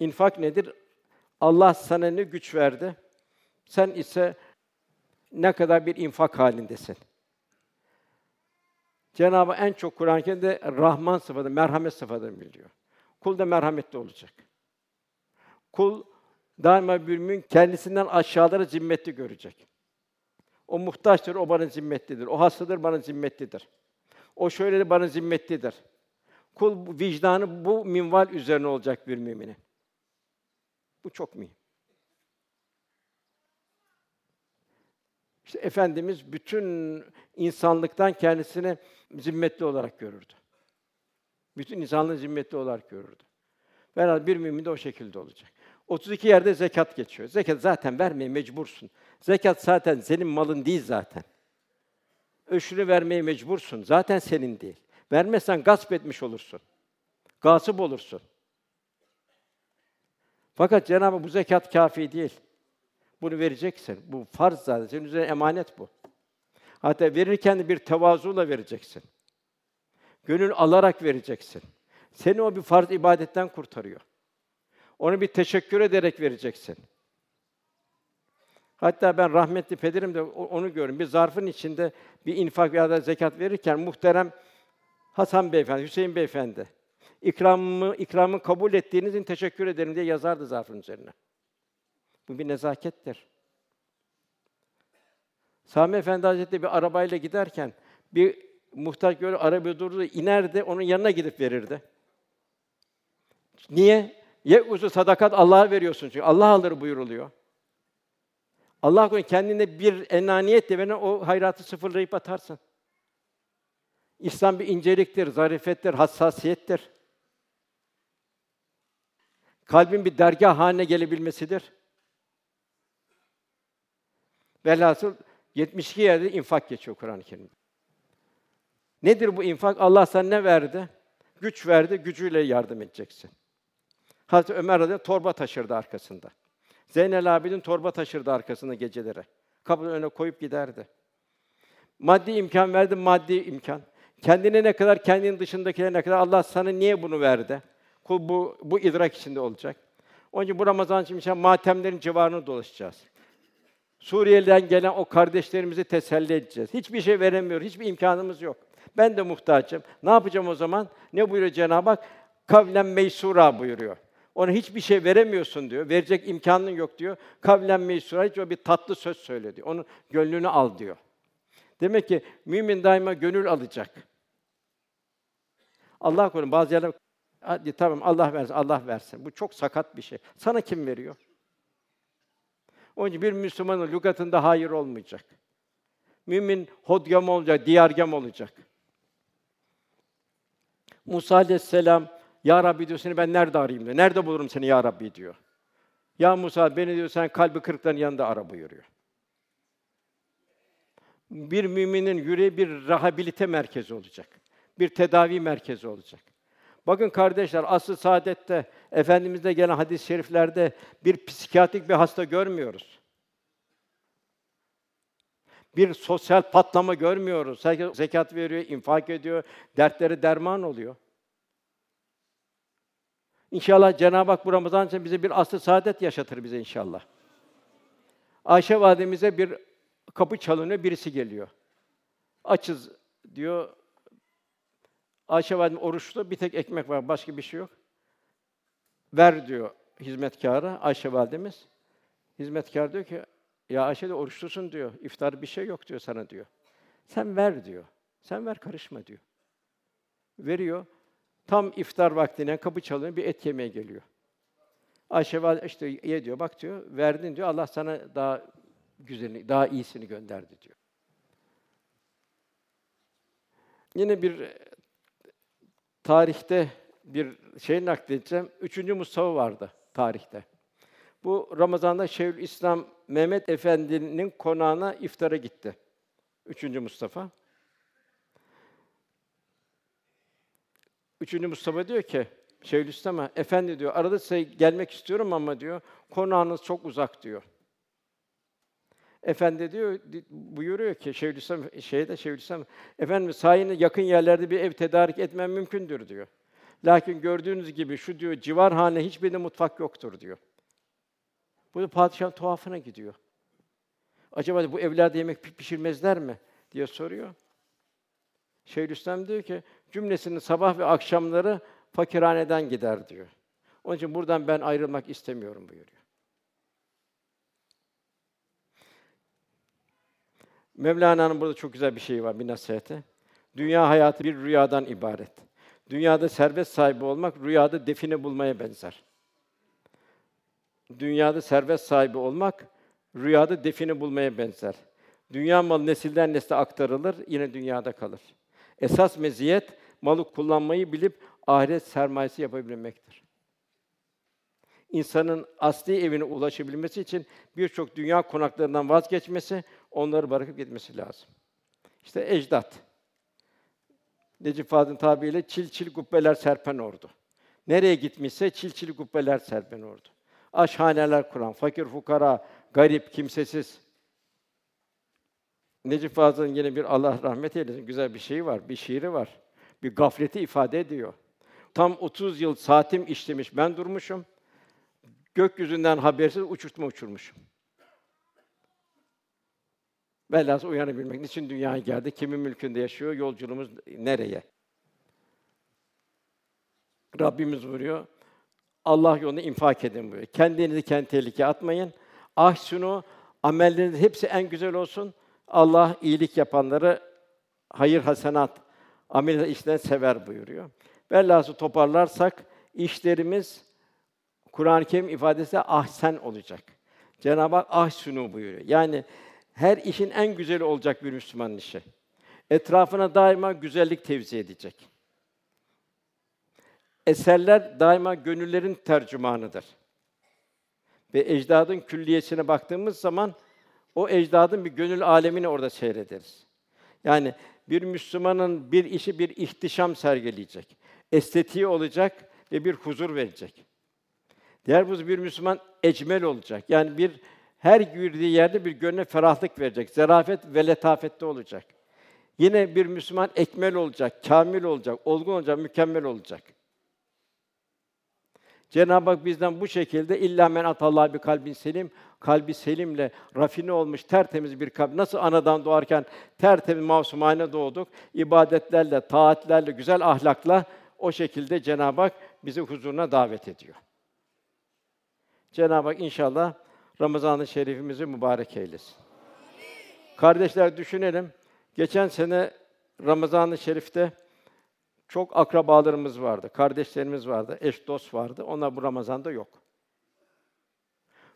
infak nedir? Allah sana ne güç verdi? Sen ise ne kadar bir infak halindesin. Cenabı en çok Kur'an-ı Kerim'de Rahman sıfatı, merhamet sıfatını biliyor. Kul da merhametli olacak. Kul daima bir mümin kendisinden aşağılara zimmetli görecek. O muhtaçtır, o bana zimmetlidir. O hastadır, bana zimmetlidir. O şöyle bana zimmetlidir. Kul vicdanı bu minval üzerine olacak bir müminin. Bu çok mühim. İşte Efendimiz bütün insanlıktan kendisini zimmetli olarak görürdü. Bütün insanlığı zimmetli olarak görürdü. Herhalde bir mümin de o şekilde olacak. 32 yerde zekat geçiyor. Zekat zaten vermeye mecbursun. Zekat zaten senin malın değil zaten. Öşürü vermeye mecbursun. Zaten senin değil. Vermezsen gasp etmiş olursun. Gasip olursun. Fakat Cenab-ı bu zekat kafi değil. Bunu vereceksin. Bu farz zaten. Senin üzerine emanet bu. Hatta verirken de bir tevazuyla vereceksin. Gönül alarak vereceksin. Seni o bir farz ibadetten kurtarıyor. Onu bir teşekkür ederek vereceksin. Hatta ben rahmetli pederim de onu gördüm. Bir zarfın içinde bir infak ya da zekat verirken muhterem Hasan Beyefendi, Hüseyin Beyefendi ikramımı ikramı kabul ettiğiniz için teşekkür ederim diye yazardı zarfın üzerine. Bu bir nezakettir. Sami Efendi Hazretleri bir arabayla giderken bir muhtaç göre araba durdu, inerdi, onun yanına gidip verirdi. Niye? Ye uzu sadakat Allah'a veriyorsun çünkü Allah alır buyuruluyor. Allah korusun kendine bir enaniyet de veren o hayratı sıfırlayıp atarsın. İslam bir inceliktir, zarifettir, hassasiyettir. Kalbin bir dergah haline gelebilmesidir. Velhasıl 72 yerde infak geçiyor Kur'an-ı Kerim'de. Nedir bu infak? Allah sana ne verdi? Güç verdi, gücüyle yardım edeceksin. Hazreti Ömer radıyallahu torba taşırdı arkasında. Zeynel Abidin torba taşırdı arkasında geceleri. Kapının önüne koyup giderdi. Maddi imkan verdi, maddi imkan. Kendine ne kadar, kendinin dışındakilere ne kadar Allah sana niye bunu verdi? Kul bu, bu idrak içinde olacak. Onun için bu Ramazan için inşallah matemlerin civarını dolaşacağız. Suriye'den gelen o kardeşlerimizi teselli edeceğiz. Hiçbir şey veremiyor, hiçbir imkanımız yok. Ben de muhtacım. Ne yapacağım o zaman? Ne buyuruyor Cenab-ı Hak? Kavlen meysura buyuruyor. Ona hiçbir şey veremiyorsun diyor. Verecek imkanın yok diyor. Kavlen meysura hiç o bir tatlı söz söyle diyor. Onun gönlünü al diyor. Demek ki mümin daima gönül alacak. Allah korusun bazı yerler hadi tamam Allah versin, Allah versin. Bu çok sakat bir şey. Sana kim veriyor? Onun için bir Müslümanın lügatında hayır olmayacak. Mümin hodgam olacak, diyargam olacak. Musa aleyhisselam, Ya Rabbi diyor, seni ben nerede arayayım diyor. Nerede bulurum seni Ya Rabbi diyor. Ya Musa, beni diyor, sen kalbi kırıkların yanında ara buyuruyor. Bir müminin yüreği bir rehabilite merkezi olacak. Bir tedavi merkezi olacak. Bakın kardeşler, asıl saadette efendimizde gelen hadis-i şeriflerde bir psikiyatrik bir hasta görmüyoruz. Bir sosyal patlama görmüyoruz. Herkes zekat veriyor, infak ediyor, dertleri derman oluyor. İnşallah Cenab-ı Hak bu Ramazan için bize bir asr saadet yaşatır bize inşallah. Ayşe validemize bir kapı çalınıyor, birisi geliyor. Açız diyor. Ayşe validem oruçlu, bir tek ekmek var, başka bir şey yok. Ver diyor hizmetkâra, Ayşe validemiz. Hizmetkar diyor ki, ya Ayşe de oruçlusun diyor. İftar bir şey yok diyor sana diyor. Sen ver diyor. Sen ver karışma diyor. Veriyor. Tam iftar vaktine kapı çalıyor, bir et yemeye geliyor. Ayşe valide işte ye diyor, bak diyor, verdin diyor, Allah sana daha güzelini, daha iyisini gönderdi diyor. Yine bir tarihte bir şey nakledeceğim. Üçüncü Mustafa vardı tarihte. Bu Ramazan'da Şeyhül İslam Mehmet Efendi'nin konağına iftara gitti. Üçüncü Mustafa. Üçüncü Mustafa diyor ki, Şeyhülislam'a, efendi diyor, arada size gelmek istiyorum ama diyor, konağınız çok uzak diyor. Efendi diyor, buyuruyor ki Şeyhülislam şeyde Şeyhülislam, efendim sayını yakın yerlerde bir ev tedarik etmem mümkündür diyor. Lakin gördüğünüz gibi şu diyor civar hane hiçbirinde mutfak yoktur diyor. Bu da padişahın tuhafına gidiyor. Acaba bu evlerde yemek pişirmezler mi diye soruyor. Şeyhülislam diyor ki cümlesinin sabah ve akşamları fakirhaneden gider diyor. Onun için buradan ben ayrılmak istemiyorum buyuruyor. Mevlana'nın burada çok güzel bir şeyi var, bir nasihati. Dünya hayatı bir rüyadan ibaret. Dünyada servet sahibi olmak, rüyada define bulmaya benzer. Dünyada servet sahibi olmak, rüyada define bulmaya benzer. Dünya malı nesilden nesle aktarılır, yine dünyada kalır. Esas meziyet, malı kullanmayı bilip ahiret sermayesi yapabilmektir. İnsanın asli evine ulaşabilmesi için birçok dünya konaklarından vazgeçmesi, onları bırakıp gitmesi lazım. İşte ecdat. Necip Fazıl'ın tabiriyle çil çil kubbeler serpen ordu. Nereye gitmişse çil çil kubbeler serpen ordu. Aşhaneler kuran, fakir fukara, garip, kimsesiz. Necip Fazıl'ın yine bir Allah rahmet eylesin güzel bir şeyi var, bir şiiri var. Bir gafleti ifade ediyor. Tam 30 yıl saatim işlemiş, ben durmuşum. Gökyüzünden habersiz uçurtma uçurmuşum. Velhâsıl uyanabilmek. Niçin dünyaya geldi? Kimin mülkünde yaşıyor? Yolculuğumuz nereye? Rabbimiz buyuruyor. Allah yolunda infak edin buyuruyor. Kendinizi kendi tehlikeye atmayın. Ahsunu amelleriniz hepsi en güzel olsun. Allah iyilik yapanları hayır hasenat amel işten sever buyuruyor. Velhâsıl toparlarsak işlerimiz Kur'an-ı Kerim ifadesi ahsen olacak. Cenab-ı Hak ahsunu buyuruyor. Yani her işin en güzeli olacak bir Müslümanın işi. Etrafına daima güzellik tevzi edecek. Eserler daima gönüllerin tercümanıdır. Ve ecdadın külliyesine baktığımız zaman o ecdadın bir gönül alemini orada seyrederiz. Yani bir Müslümanın bir işi bir ihtişam sergileyecek. Estetiği olacak ve bir huzur verecek. Diğer bu bir Müslüman ecmel olacak. Yani bir her girdiği yerde bir gönle ferahlık verecek. Zarafet ve letafette olacak. Yine bir Müslüman ekmel olacak, kamil olacak, olgun olacak, mükemmel olacak. Cenab-ı Hak bizden bu şekilde illa men atallah bir kalbin selim, kalbi selimle rafine olmuş tertemiz bir kalp. Nasıl anadan doğarken tertemiz masumane doğduk, ibadetlerle, taatlerle, güzel ahlakla o şekilde Cenab-ı Hak bizi huzuruna davet ediyor. Cenab-ı Hak inşallah Ramazan-ı Şerifimizi mübarek eylesin. Kardeşler düşünelim. Geçen sene Ramazan-ı Şerif'te çok akrabalarımız vardı, kardeşlerimiz vardı, eş dost vardı. Onlar bu Ramazan'da yok.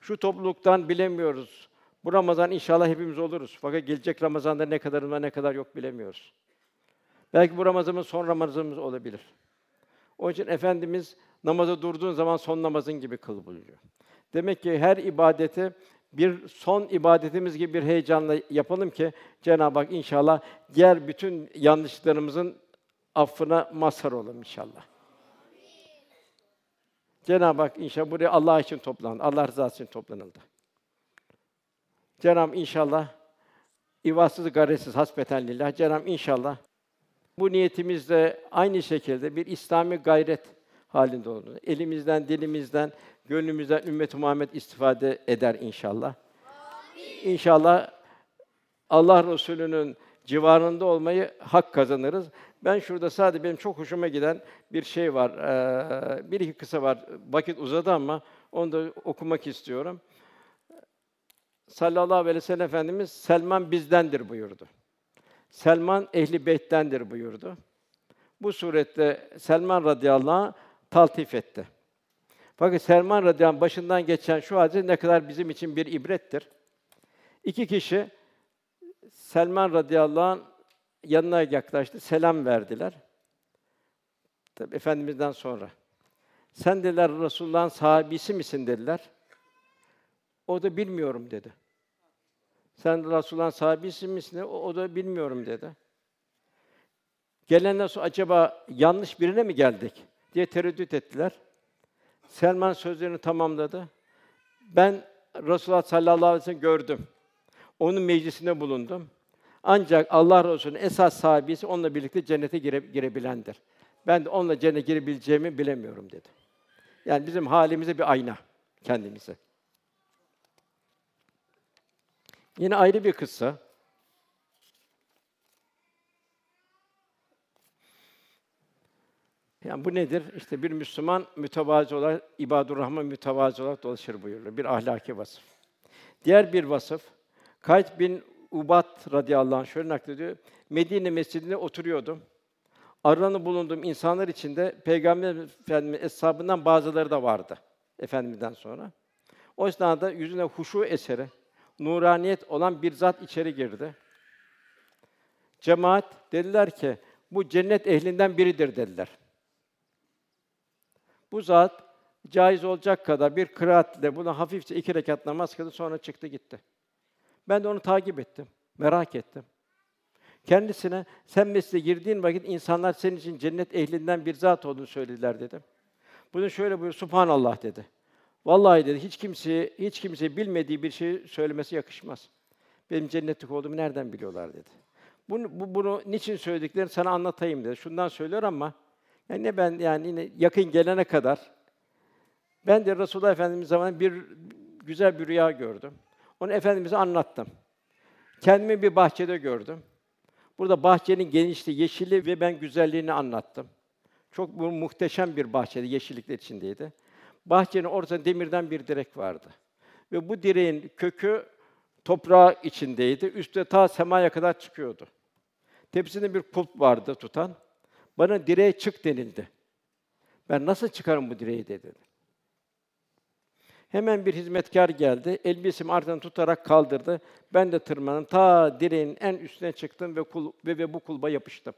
Şu topluluktan bilemiyoruz. Bu Ramazan inşallah hepimiz oluruz. Fakat gelecek Ramazan'da ne kadarında ne kadar yok bilemiyoruz. Belki bu Ramazanımız son Ramazanımız olabilir. Onun için Efendimiz namaza durduğun zaman son namazın gibi kıl buyuruyor. Demek ki her ibadeti bir son ibadetimiz gibi bir heyecanla yapalım ki Cenab-ı Hak inşallah diğer bütün yanlışlarımızın affına mazhar olalım inşallah. Cenab-ı Hak inşallah buraya Allah için toplandı. Allah rızası için toplanıldı. Cenab-ı inşallah ivatsız garetsiz hasbeten lillah. Cenab-ı inşallah bu niyetimizde aynı şekilde bir İslami gayret halinde olduğunu, elimizden, dilimizden, gönlümüzden ümmet Muhammed istifade eder inşallah. İnşallah Allah Resulü'nün civarında olmayı hak kazanırız. Ben şurada sadece benim çok hoşuma giden bir şey var. Bir iki kısa var. Vakit uzadı ama onu da okumak istiyorum. Sallallahu aleyhi ve sellem Efendimiz Selman bizdendir buyurdu. Selman ehli beyttendir buyurdu. Bu surette Selman radıyallahu anh taltif etti. Fakat Selman radıyallahu başından geçen şu hadis ne kadar bizim için bir ibrettir. İki kişi Selman radıyallahu anh yanına yaklaştı, selam verdiler. Tabi Efendimiz'den sonra. Sen dediler Resulullah'ın sahabisi misin dediler. O da bilmiyorum dedi. Sen Resulullah'ın sahabisi misin? O, o da bilmiyorum dedi. Gelenler sonra acaba yanlış birine mi geldik diye tereddüt ettiler. Selman sözlerini tamamladı. Ben Resulullah sallallahu aleyhi ve sellem gördüm. Onun meclisinde bulundum. Ancak Allah Resulü'nün esas sahibisi onunla birlikte cennete gire, girebilendir. Ben de onunla cennete girebileceğimi bilemiyorum dedi. Yani bizim halimize bir ayna kendimize. Yine ayrı bir kıssa. Yani bu nedir? İşte bir Müslüman mütevazı olarak, ibadur rahman mütevazı olarak dolaşır buyuruyor. Bir ahlaki vasıf. Diğer bir vasıf, Kayd bin Ubat radıyallahu anh şöyle naklediyor. Medine mescidinde oturuyordum. Aralarında bulunduğum insanlar içinde Peygamber Efendimiz eshabından bazıları da vardı Efendimiz'den sonra. O esnada yüzüne huşu eseri, nuraniyet olan bir zat içeri girdi. Cemaat dediler ki bu cennet ehlinden biridir dediler. Bu zat caiz olacak kadar bir kıraatle buna hafifçe iki rekat namaz kıldı sonra çıktı gitti. Ben de onu takip ettim, merak ettim. Kendisine sen mescide girdiğin vakit insanlar senin için cennet ehlinden bir zat olduğunu söylediler dedim. Bunu şöyle buyur, Subhanallah dedi. Vallahi dedi hiç kimseye hiç kimseye bilmediği bir şey söylemesi yakışmaz. Benim cennetlik olduğumu nereden biliyorlar dedi. Bunu, bu, bunu niçin söylediklerini sana anlatayım dedi. Şundan söylüyor ama yani ne ben yani yine yakın gelene kadar ben de Resulullah Efendimiz zamanında bir güzel bir rüya gördüm. Onu efendimize anlattım. Kendimi bir bahçede gördüm. Burada bahçenin genişliği, yeşilliği ve ben güzelliğini anlattım. Çok bu muhteşem bir bahçede, yeşillikler içindeydi. Bahçenin ortasında demirden bir direk vardı. Ve bu direğin kökü toprağı içindeydi. Üstte ta semaya kadar çıkıyordu. Tepsinde bir kulp vardı tutan. Bana direğe çık denildi. Ben nasıl çıkarım bu direği dedi. Hemen bir hizmetkar geldi. Elbisemi ardından tutarak kaldırdı. Ben de tırmandım. Ta direğin en üstüne çıktım ve, kul, ve, ve bu kulba yapıştım.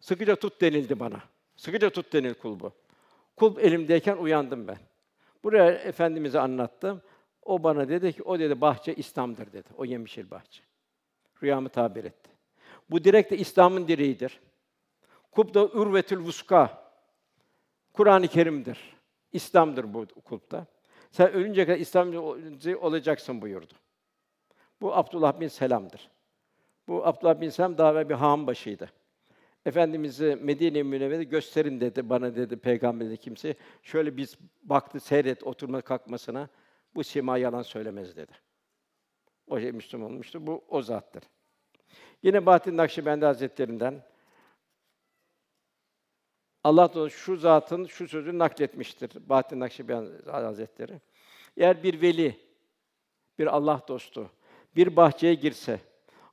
Sıkıca tut denildi bana. Sıkıca tut denil kulbu. Kulp elimdeyken uyandım ben. Buraya Efendimiz'e anlattım. O bana dedi ki, o dedi bahçe İslam'dır dedi. O yemişil bahçe. Rüyamı tabir etti. Bu direk de İslam'ın direğidir. Kulp da ürvetül vuska. Kur'an-ı Kerim'dir. İslam'dır bu kulpta. Sen ölünce kadar İslamcı olacaksın buyurdu. Bu Abdullah bin Selam'dır. Bu Abdullah bin Selam daha evvel bir han başıydı. Efendimiz'i Medine-i Münevvere gösterin dedi bana dedi peygamber dedi kimse. Şöyle biz baktı seyret oturma kalkmasına. Bu sima yalan söylemez dedi. O şey Müslüman olmuştu. Bu o zattır. Yine Bahattin Nakşibendi Hazretlerinden Allah da şu zatın şu sözünü nakletmiştir. Bahattin Nakşibendi Hazretleri. Eğer bir veli, bir Allah dostu bir bahçeye girse,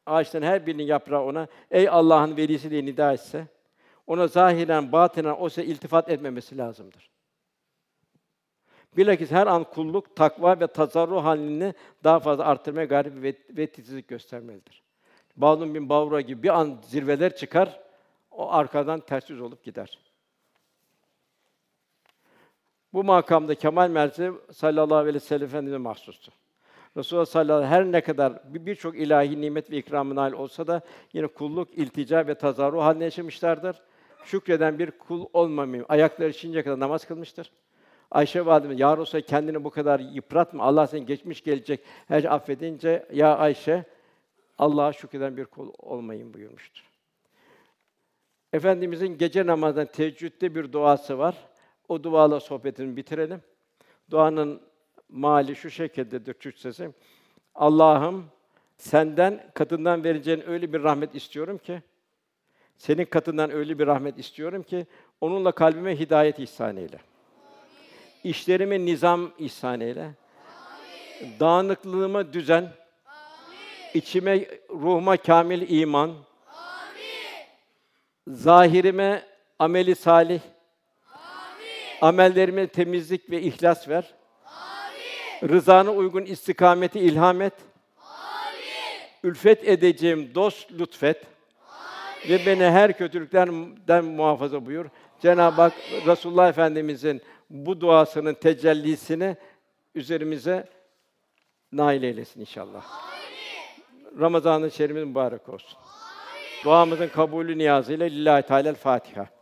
ağaçtan her birinin yaprağı ona ey Allah'ın velisi diye nida etse, ona zahiren, batinen o ise iltifat etmemesi lazımdır. Bilakis her an kulluk, takva ve tazarru halini daha fazla arttırmaya gayret ve, ve titizlik göstermelidir. Bağlum bin Bavra gibi bir an zirveler çıkar, o arkadan ters yüz olup gider. Bu makamda kemal mertebe sallallahu aleyhi ve sellem Efendimiz'e mahsustur. Resulullah sallallahu aleyhi ve sellem her ne kadar birçok ilahi nimet ve ikramın nail olsa da yine kulluk, iltica ve tazarru haline yaşamışlardır. Şükreden bir kul olmamayı, ayakları şişinceye kadar namaz kılmıştır. Ayşe validemiz, ya Resulallah kendini bu kadar yıpratma, Allah seni geçmiş gelecek her şey affedince, ya Ayşe, Allah'a şükreden bir kul olmayın buyurmuştur. Efendimizin gece namazından teheccüde bir duası var. O duayla sohbetini bitirelim. Duanın mali şu şekildedir Türkçesi. Allah'ım senden katından vereceğin öyle bir rahmet istiyorum ki senin katından öyle bir rahmet istiyorum ki onunla kalbime hidayet ihsan eyle. İşlerime nizam ihsan eyle. Dağınıklığıma düzen. Amin. İçime, ruhuma kamil iman. Amin. Zahirime ameli salih. Amellerime temizlik ve ihlas ver. Amin. Rızana uygun istikameti ilham et. Amin. Ülfet edeceğim dost lütfet. Amin. Ve beni her kötülükten muhafaza buyur. Cenab-ı Hak Resulullah Efendimizin bu duasının tecellisini üzerimize nail eylesin inşallah. Ramazan-ı Şerif'imiz mübarek olsun. Amin. Duamızın kabulü niyazıyla Lillahi Teala Fatiha.